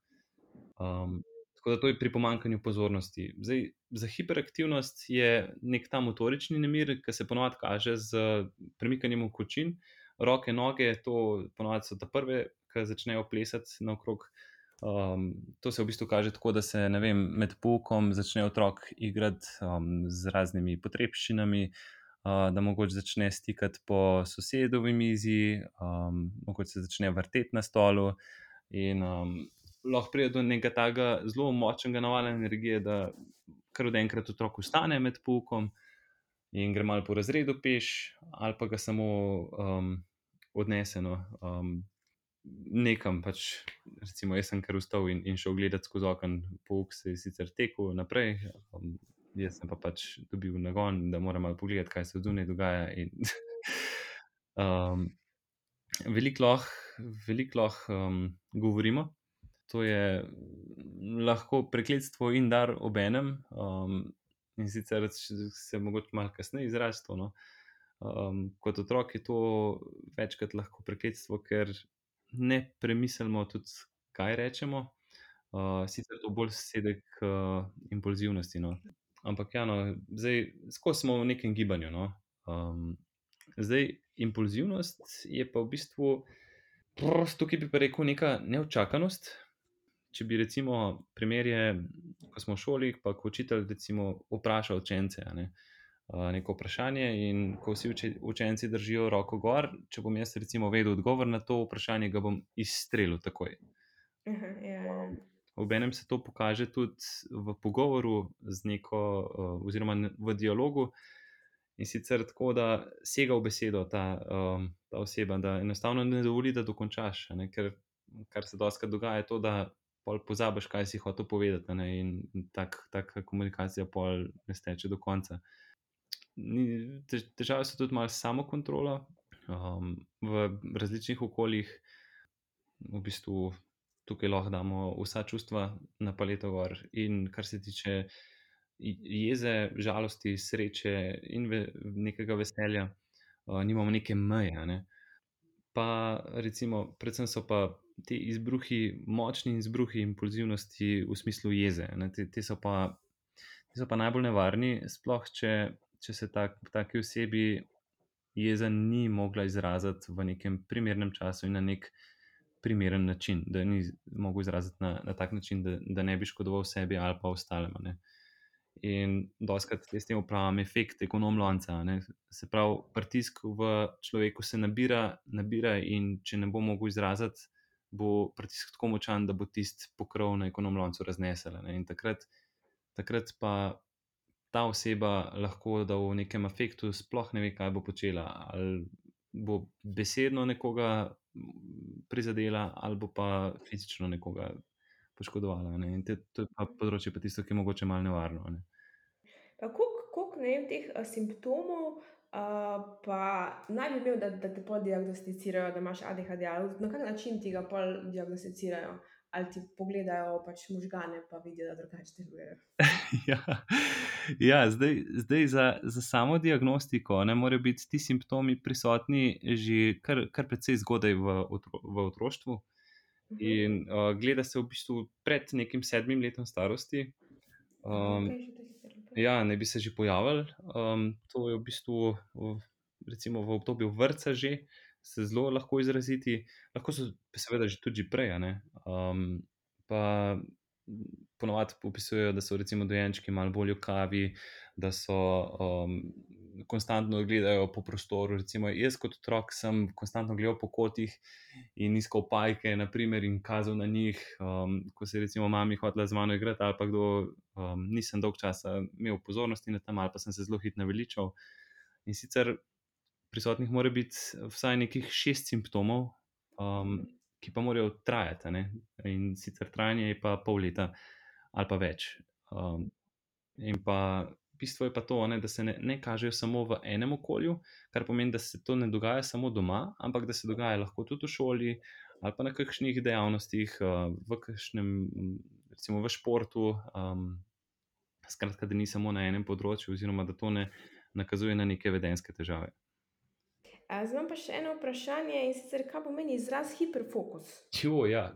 Um, tako da to je pri pomankanju pozornosti. Zdaj, za hiperaktivnost je nek ta motorični nemir, ki se ponovadi kaže z premikanjem kočin roke, noge, to ponovadi so te prve, ki začnejo plesati naokrog. Um, to se v bistvu kaže tako, da se vem, med poukom začne otrok igrati um, z raznimi potrebščinami, uh, da mogoče začne stikati po sosedovi mizi, um, mogoče se začne vrteti na stolu. In um, lahko pride do nekega takega zelo močnega navala energije, da kar od enkrat otrok ustane med poukom in gre malo po razredu peš, ali pa ga samo um, odneseno. Um, nekam, pač, recimo, jaz sem kar ustal in, in šel gledati skozi okno, pouk se je sicer tekel naprej, um, jaz sem pa pač dobil nagon, da moram malo pogledati, kaj se zunaj dogaja. In, um, veliko lahko velik lah, um, govorimo. To je lahko prekletstvo in dar ob enem, um, in sicer se morda malo kasneje izrazi. No? Um, kot otrok je to večkrat lahko prekletstvo, ker ne premislimo tudi, kaj rečemo. Uh, sicer to bolj sedi k uh, impulzivnosti. No. Ampak, ja, no, zdaj, ko smo v nekem gibanju. No. Um, zdaj, impulzivnost je pa v bistvu, tukaj bi pa rekel, neka neočakanost. Če bi, recimo, primerje, ko smo v šoli, pa ko učitelj, recimo, vpraša učence. Ne, uh, neko vprašanje, in ko vsi učenci držijo roko gor, če bom jaz, recimo, vedel odgovor na to vprašanje, ga bom izstrelil takoj. Aha, ja, ja. Obenem se to pokaže tudi v pogovoru z neko, oziroma v dialogu, in sicer tako, da sega v besedo ta, ta oseba, da enostavno ne dovoli, da dokončaš. Ne? Ker kar se doskrat dogaja, je to, da pozabiš, kaj si hotel povedati, ne? in taka tak komunikacija pol ne steče do konca težave so tudi malo samo kontrola um, v različnih okoljih. V bistvu tukaj lahko damo vsa čustva na paleto gor. In kar se tiče jeze, žalosti, sreče in ve, nekega veselja, uh, nimamo neke meje. Ne? Pa recimo, predvsem so pa ti izbruhi, močni izbruhi impulzivnosti v smislu jeze. Te, te, so pa, te so pa najbolj nevarni, sploh če če se tak, taki osebi jeza ni mogla izraziti v nekem primernem času in na nek primeren način, da ni mogla izraziti na, na tak način, da, da ne bi škodoval sebi ali pa ostalem. Ne. In doskrat s tem upravljam efekt ekonomlonca. Se pravi, pritisk v človeku se nabira, nabira, in če ne bo mogel izraziti, bo pritisk tako močan, da bo tisti pokrov na ekonomloncu raznesel. In takrat, takrat pa ta oseba lahko da v nekem afektu sploh ne ve, kaj bo počela. Ali bo besedno nekoga prizadela, ali pa fizično nekoga poškodovala. Ne? In te, to je pa področje, pa tisto, ki je mogoče malo nevarno. Ne? Kako ne vem teh a, simptomov, a, pa naj bi imel, da, da te podiagnosticirajo, da imaš ADHD, ali na kak način ti ga podiagnosticirajo? ali ti pogledajo pač možgane, pa vidijo, da drugače delujejo. ja, ja, zdaj, zdaj za, za samo diagnostiko ne morejo biti ti simptomi prisotni že kar, kar precej zgodaj v, otro, v otroštvu. Mhm. In uh, gleda se v bistvu pred nekim sedmim letom starosti. Um, ja, ne bi se že pojavili. Um, to je v bistvu v, recimo, v obdobju vrca že. Se zelo lahko izraziti, lahko so seveda že tudi prej. Um, pa ponovadi opisujejo, da so recimo dojenčki malo bolj v kavi, da so um, konstantno gledajo po prostoru. Recimo jaz kot otrok sem konstantno gledal po kotih in iskal pajke, naprimer, in kazal na njih, um, ko se je recimo mami hotela z mano igrati ali pa kdo. Um, nisem dolg časa imel pozornosti na tem, ali pa sem se zelo hitro naveličal. In sicer prisotnih mora biti vsaj nekih šest simptomov, um, ki pa morajo trajati. Ne? In sicer trajanje je pa pol leta ali pa več. Um, in pa bistvo je pa to, ne, da se ne, ne kažejo samo v enem okolju, kar pomeni, da se to ne dogaja samo doma, ampak da se dogaja lahko tudi v šoli ali pa na kakšnih dejavnostih, uh, v kakšnem, recimo v športu. Um, skratka, da ni samo na enem področju, oziroma da to ne nakazuje na neke vedenske težave. Zdaj pa še eno vprašanje in sicer, kaj pomeni izraz hiperfokus? Jo, ja.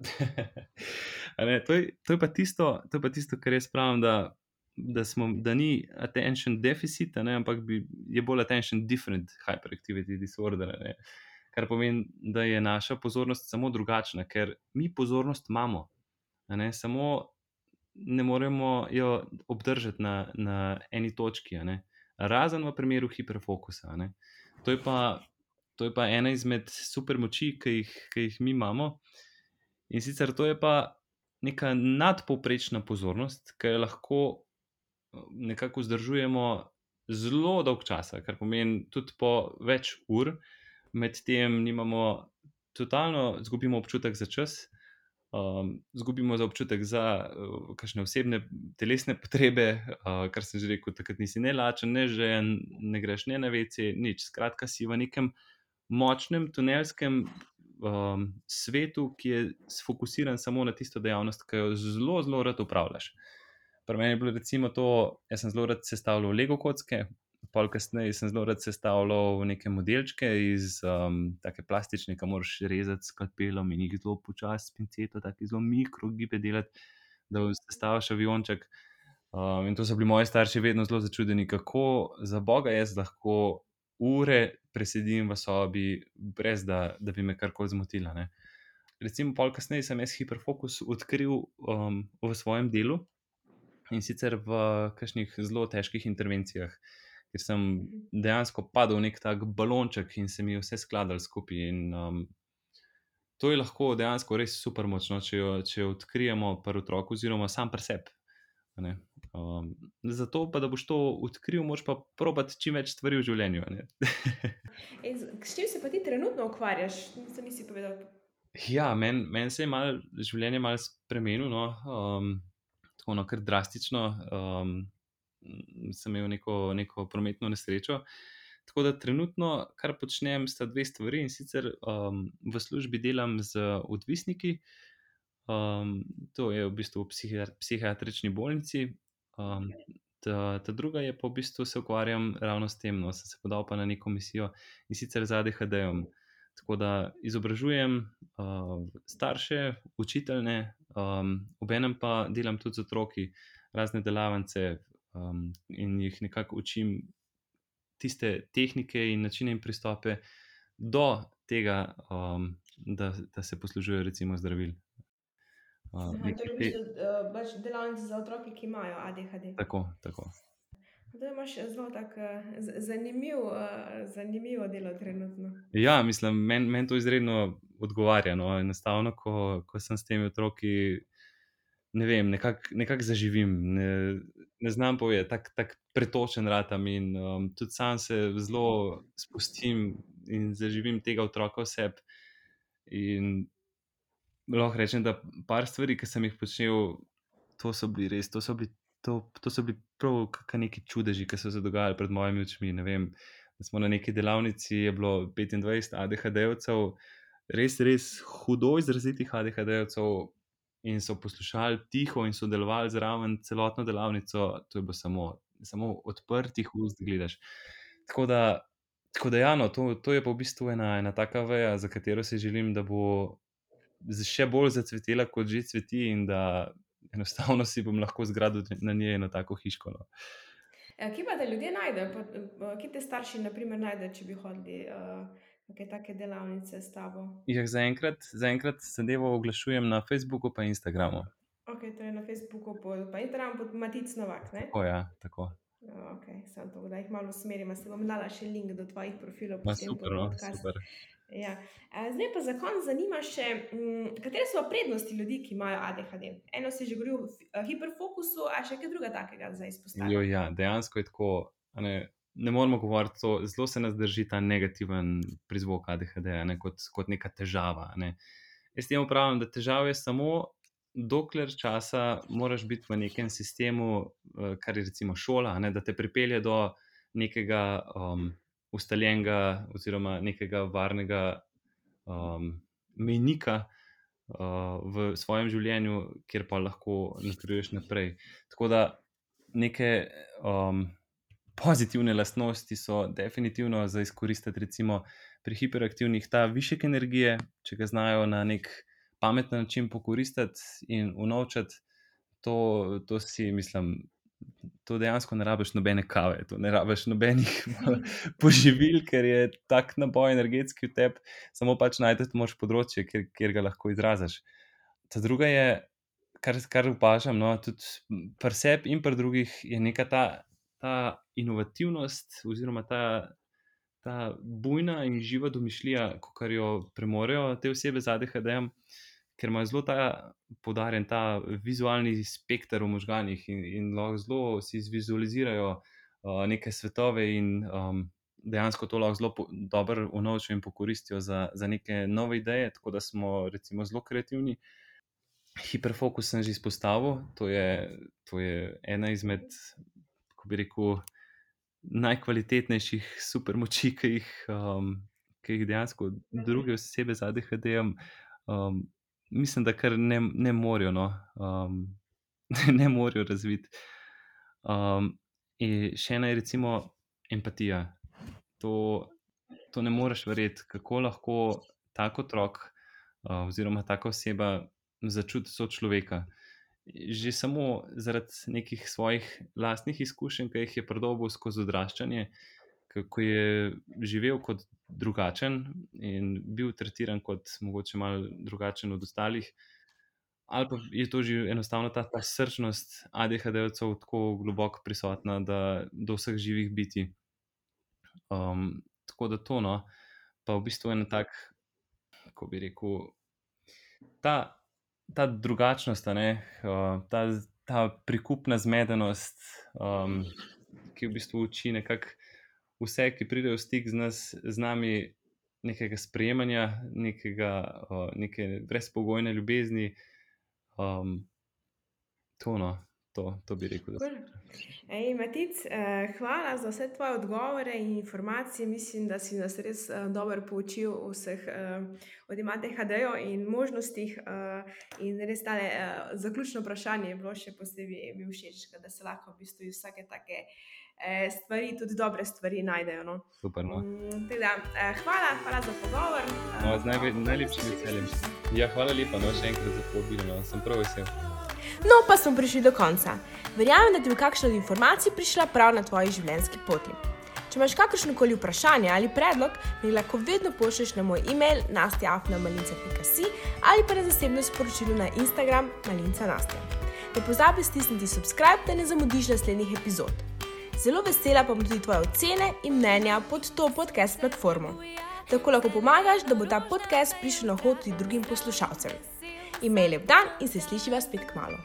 ne, to, je, to, je tisto, to je pa tisto, kar jaz pravim, da, da, smo, da ni attention deficit, ne, ampak bi, je bolj attention different hyperactivity disorder. Ne. Kar pomeni, da je naša pozornost samo drugačna, ker mi pozornost imamo. ne, samo ne moremo jo obdržati na, na eni točki, razen v primeru hiperfokusa. To je, pa, to je pa ena izmed super moči, ki jih, ki jih mi imamo. In sicer to je pa neka nadpovprečna pozornost, ki jo lahko nekako vzdržujemo zelo dolg čas, kar pomeni tudi po več ur, medtem nimamo totalno, izgubimo občutek za čas. Um, zgubimo za občutek za uh, kakšne osebne telesne potrebe, uh, kar sem že rekel, takrat nisi ne lačen, ne že ne greš ne na vece, nič. Skratka, si v nekem močnem tunelskem um, svetu, ki je sfokusiran samo na tisto dejavnost, ki jo zelo, zelo rad upravljaš. Pri meni je bilo recimo to, jaz sem zelo rad sestavljal Lego kocke, pol kasneje sem zelo rad sestavljal neke modelčke iz um, take plastične, ki moraš rezati s kalpelom in jih zelo počasi, pinceto, tako zelo mikrogibe delati, da sestavljaš avionček. Um, in to so bili moji starši vedno zelo začudeni, kako za Boga jaz lahko ure presedim v sobi, brez da, da bi me karkoli zmotila. Ne. Recimo, pol kasneje sem jaz hiperfokus odkril um, v svojem delu in sicer v kakšnih zelo težkih intervencijah ker sem dejansko padel v nek tak balonček in se mi je vse skladalo skupaj. In, um, to je lahko dejansko res super močno, če jo, če jo odkrijemo pri otroku, oziroma sam pri sebi. Um, zato, pa, da boš to odkril, moraš pa probati čim več stvari v življenju. S čim se pa ti trenutno ukvarjaš? Nisem nisi povedal. Ja, meni men se je mal, življenje malo spremenilo, no, um, tako no, kar drastično. Um, sem imel neko, neko prometno nesrečo. Tako da trenutno, kar počnem, sta dve stvari in sicer um, v službi delam z odvisniki, um, to je v bistvu v psihiatrični bolnici. Um, ta, ta druga je pa v bistvu se ukvarjam ravno s tem, no, sem se podal pa na neko misijo in sicer z ADHD-jem. Tako da izobražujem uh, starše, učiteljne, um, obenem pa delam tudi z otroki razne delavnice, um, in jih nekako učim tiste tehnike in načine in pristope do tega, um, da, da se poslužujejo recimo zdravil. Uh, torej, uh, pač delavnice za otroke, ki imajo ADHD. Tako, tako. Da imaš zelo tako zanimiv, zanimivo delo trenutno. Ja, mislim, meni men to izredno odgovarja. No. Enostavno, ko, ko sem s temi otroki, ne vem, nekako nekak zaživim. Ne, ne znam povedati, tako tak pretočen ratam in um, tudi sam se zelo spustim in zaživim tega otroka vse. In lahko rečem, da par stvari, ki sem jih počel, to so bili res, to so bili, to, to so bili prav neki čudeži, ki so se dogajali pred mojimi očmi. Vem, da smo na neki delavnici, je bilo 25 ADHD-jevcev, res, res hudo izrazitih ADHD-jevcev in so poslušali tiho in sodelovali zraven celotno delavnico, to je bilo samo, samo odprtih ust, gledaš. Tako da, tako da ja, no, to, to je pa v bistvu ena, ena taka veja, za katero si želim, da bo še bolj zacvetela, kot že cveti, in da enostavno si bom lahko zgradil na njej eno tako hiško. No. Ja, kje pa te ljudje najdejo, kje te starši, naprimer, najdejo, če bi hodili? Uh neke take delavnice s tabo? Ja, zaenkrat za zadevo oglašujem na Facebooku in Instagramu. Ok, to je na Facebooku, pa Instagram pod Matic Novak. Ne? Tako, ja, tako. Ok, sem to, da jih malo usmerim. Se bom dala še link do tvojih profilov. Ma, super, no, super. Ja. Zdaj pa za konec zanima še, m, katere so prednosti ljudi, ki imajo ADHD. Eno si že govoril o hiperfokusu, a še kaj druga takega za izpostaviti? Ja, dejansko je tako. Ne, ne moramo govoriti, to, zelo se nas drži ta negativen prizvok ADHD ne, kot, kot neka težava. Ne. Jaz temu pravim, da težava je samo, dokler časa moraš biti v nekem sistemu, eh, kar je recimo šola, ne, da te pripelje do nekega um, ustaljenega oziroma nekega varnega um, menika. Uh, v svojem življenju, kjer pa lahko napreduješ naprej. Tako da neke um, pozitivne lastnosti so definitivno za izkoristiti, recimo pri hiperaktivnih, ta višek energije, če ga znajo na nek pameten način pokoristiti in unovčati, to, to si mislim. To dejansko ne rabiš nobene kave, to ne rabiš nobenih poživil, ker je tak naboj energetski v tebi, samo pač najdeš moč področje, kjer, kjer ga lahko izraziš. Ta druga je kar, kar opažam, no, tudi pri sebi in pri drugih, je neka ta, ta inovativnost, oziroma ta, ta bujna in živa domišljija, ki jo premorejo te osebe z ADHD-jem, ker imajo zelo ta podarjen ta vizualni spektr v možganjih in, in lahko zelo si vizualizirajo uh, neke svetove in um, dejansko to lahko zelo dobro unovčijo in pokoristijo za, za neke nove ideje, tako da smo recimo zelo kreativni. Hiperfokus sem že izpostavil, to je, to je ena izmed, kako bi rekel, najkvalitetnejših supermoči, ki jih, um, ki jih dejansko druge osebe z ADHD-jem, um, mislim, da kar ne, ne morajo, no, um, ne morajo razviti. Um, in še ena je recimo empatija to, to ne moreš verjeti, kako lahko tako otrok uh, oziroma tako oseba začuti so človeka. Že samo zaradi nekih svojih lastnih izkušenj, ki jih je predobil skozi odraščanje, kako je živel kot drugačen in bil tretiran kot mogoče malo drugačen od ostalih. Ali pa je to že enostavno ta, ta srčnost ADHD-ovcev tako globoko prisotna, da do vseh živih biti. Um, tako da to, no, pa v bistvu je en tak, kako bi rekel, ta, ta drugačnost, ne, uh, ta, ta prikupna zmedenost, um, ki v bistvu uči nekako vse, ki pridejo v stik z, nas, z nami, nekega sprejemanja, nekega, uh, neke brezpogojne ljubezni. Um, to, no, to, to bi rekel. Ej, Matic, eh, hvala za vse tvoje odgovore in informacije. Mislim, da si nas res eh, dobro poučil o vseh eh, od imate HD-jo in možnostih. In res tale zaključno vprašanje je bilo še posebej mi všeč, da se lahko v bistvu iz vsake take. Stvari, tudi dobre stvari najdejo. No. Super, no. mm, teda, hvala, hvala za pogovor. No, z najve, najlepšim veseljem. Ja, hvala lepa, no, še enkrat za povabilo. No. Sem prav vesel. No, pa smo prišli do konca. Verjamem, da ti bo kakšna od informacij prišla prav na tvoji življenjski poti. Če imaš kakršno koli vprašanje ali predlog, mi lahko vedno pošlješ na moj e-mail nastjafnamalinca.si ali pa na zasebno sporočilo na Instagram malinca nastja. Ne pozabi stisniti subscribe, da ne zamudiš naslednjih epizod. Zelo vesela pa bom tudi tvoje ocene in mnenja pod to podcast platformo. Tako lahko pomagaš, da bo ta podcast prišel na hod tudi drugim poslušalcem. Imej lep dan in se slišiva spet k malu.